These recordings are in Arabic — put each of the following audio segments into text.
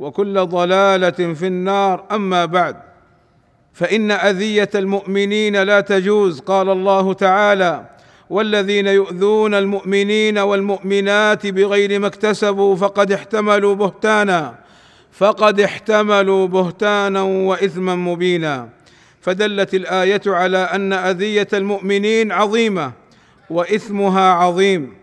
وكل ضلالة في النار. أما بعد فإن أذية المؤمنين لا تجوز. قال الله تعالى والذين يؤذون المؤمنين والمؤمنات بغير ما اكتسبوا فقد احتملوا بهتانا فقد احتملوا بهتانا وإثما مبينا. فدلت الآية على أن أذية المؤمنين عظيمة وإثمها عظيم.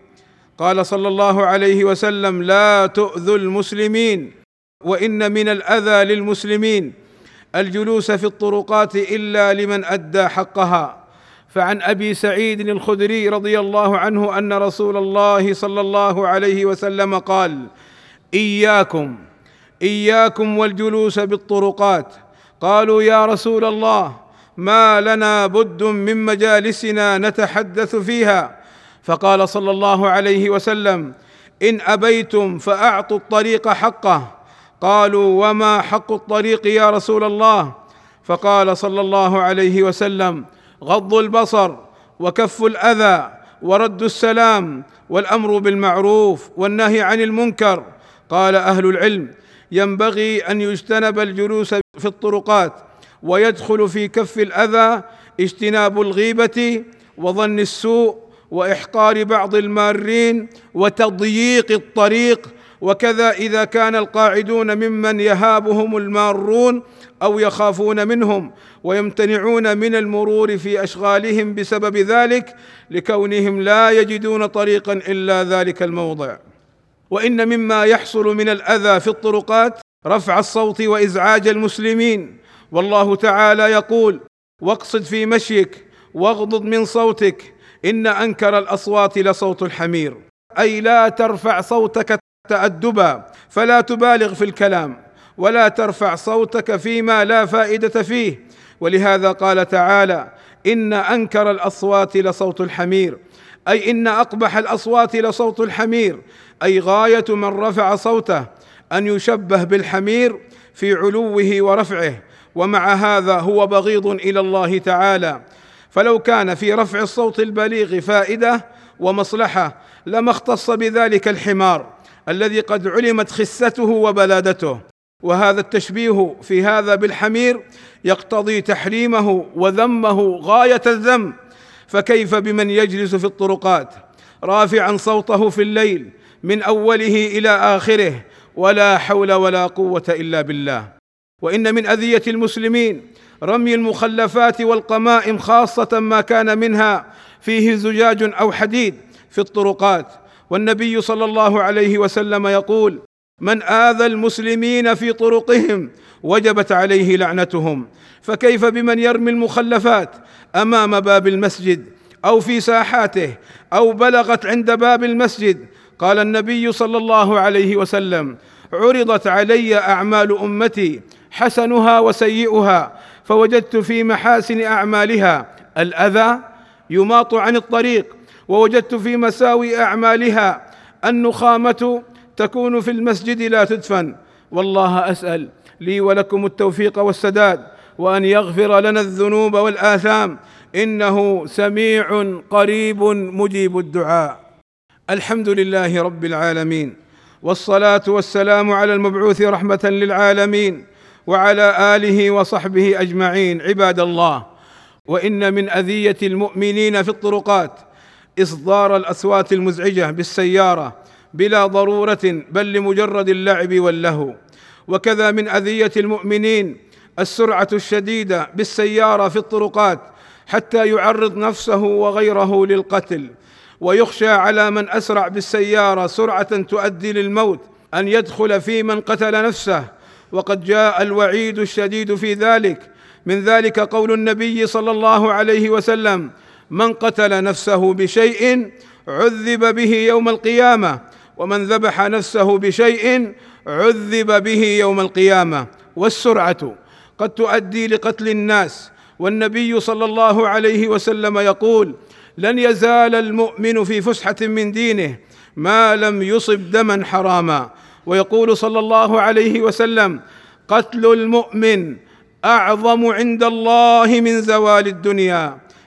قال صلى الله عليه وسلم لا تؤذوا المسلمين. وإن من الأذى للمسلمين الجلوس في الطرقات إلا لمن أدى حقها. فعن أبي سعيد الخدري رضي الله عنه أن رسول الله صلى الله عليه وسلم قال إياكم إياكم والجلوس بالطرقات. قالوا يا رسول الله ما لنا بد من مجالسنا نتحدث فيها. فقال صلى الله عليه وسلم إن أبيتم فأعطوا الطريق حقه. قالوا وما حق الطريق يا رسول الله؟ فقال صلى الله عليه وسلم غض البصر وكف الأذى ورد السلام والأمر بالمعروف والنهي عن المنكر. قال أهل العلم ينبغي أن يجتنب الجلوس في الطرقات ويدخل في كف الأذى اجتناب الغيبة وظن السوء وإحقار بعض المارين وتضييق الطريق وكذا إذا كان القاعدون ممن يهابهم المارون أو يخافون منهم ويمتنعون من المرور في أشغالهم بسبب ذلك لكونهم لا يجدون طريقا إلا ذلك الموضع. وإن مما يحصل من الأذى في الطرقات رفع الصوت وإزعاج المسلمين. والله تعالى يقول واقصد في مشيك واغضض من صوتك إن أنكر الأصوات لصوت الحمير. أي لا ترفع صوتك تادبا فلا تبالغ في الكلام ولا ترفع صوتك فيما لا فائدة فيه. ولهذا قال تعالى إن أنكر الأصوات لصوت الحمير أي إن أقبح الأصوات لصوت الحمير أي غاية من رفع صوته أن يشبه بالحمير في علوه ورفعه. ومع هذا هو بغيض إلى الله تعالى. فلو كان في رفع الصوت البليغ فائدة ومصلحة لما اختص بذلك الحمار. الذي قد علمت خسته وبلادته. وهذا التشبيه في هذا بالحمير يقتضي تحريمه وذمه غاية الذم. فكيف بمن يجلس في الطرقات؟ رافعا صوته في الليل من أوله إلى آخره. ولا حول ولا قوة إلا بالله. وإن من أذية المسلمين رمي المخلفات والقمائم خاصة ما كان منها. فيه زجاج أو حديد في الطرقات. والنبي صلى الله عليه وسلم يقول من آذى المسلمين في طرقهم وجبت عليه لعنتهم فكيف بمن يرمي المخلفات أمام باب المسجد أو في ساحاته أو بلغت عند باب المسجد؟ قال النبي صلى الله عليه وسلم عرضت علي أعمال أمتي حسنها وسيئها فوجدت في محاسن أعمالها الأذى يماط عن الطريق ووجدت في مساوي أعمالها النخامة تكون في المسجد لا تدفن. والله أسأل لي ولكم التوفيق والسداد وأن يغفر لنا الذنوب والآثام. إنه سميع قريب مجيب الدعاء. الحمد لله رب العالمين. والصلاة والسلام على المبعوث رحمة للعالمين وعلى آله وصحبه أجمعين. عباد الله وإن من أذية المؤمنين في الطرقات إصدار الأصوات المزعجة بالسيارة بلا ضرورة بل لمجرد اللعب واللهو. وكذا من أذية المؤمنين السرعة الشديدة بالسيارة في الطرقات حتى يعرض نفسه وغيره للقتل. ويخشى على من أسرع بالسيارة سرعة تؤدي للموت أن يدخل في من قتل نفسه. وقد جاء الوعيد الشديد في ذلك. من ذلك قول النبي صلى الله عليه وسلم من قتل نفسه بشيء عذب به يوم القيامة ومن ذبح نفسه بشيء عذب به يوم القيامة. والسرعة قد تؤدي لقتل الناس. والنبي صلى الله عليه وسلم يقول لن يزال المؤمن في فسحة من دينه ما لم يصب دما حراما ويقول صلى الله عليه وسلم قتل المؤمن أعظم عند الله من زوال الدنيا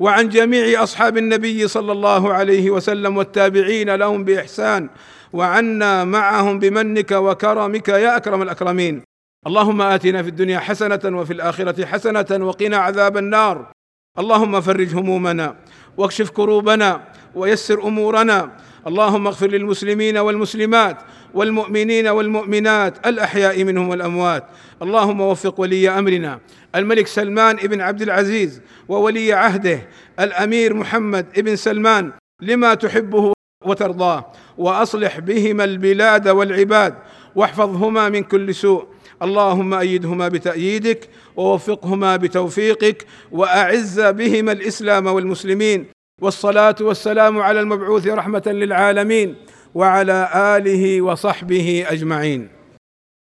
وعن جميع أصحاب النبي صلى الله عليه وسلم والتابعين لهم بإحسان وعنا معهم بمنك وكرمك يا أكرم الأكرمين. اللهم آتنا في الدنيا حسنة وفي الآخرة حسنة وقنا عذاب النار. اللهم فرج همومنا واكشف كروبنا ويسر أمورنا اللهم اغفر للمسلمين والمسلمات والمؤمنين والمؤمنات الأحياء منهم والأموات. اللهم وفق ولي أمرنا. الملك سلمان بن عبد العزيز وولي عهده الأمير محمد بن سلمان لما تحبه وترضاه. وأصلح بهما البلاد والعباد واحفظهما من كل سوء. اللهم أيدهما بتأييدك ووفقهما بتوفيقك وأعز بهما الإسلام والمسلمين. والصلاة والسلام على المبعوث رحمة للعالمين وعلى آله وصحبه أجمعين.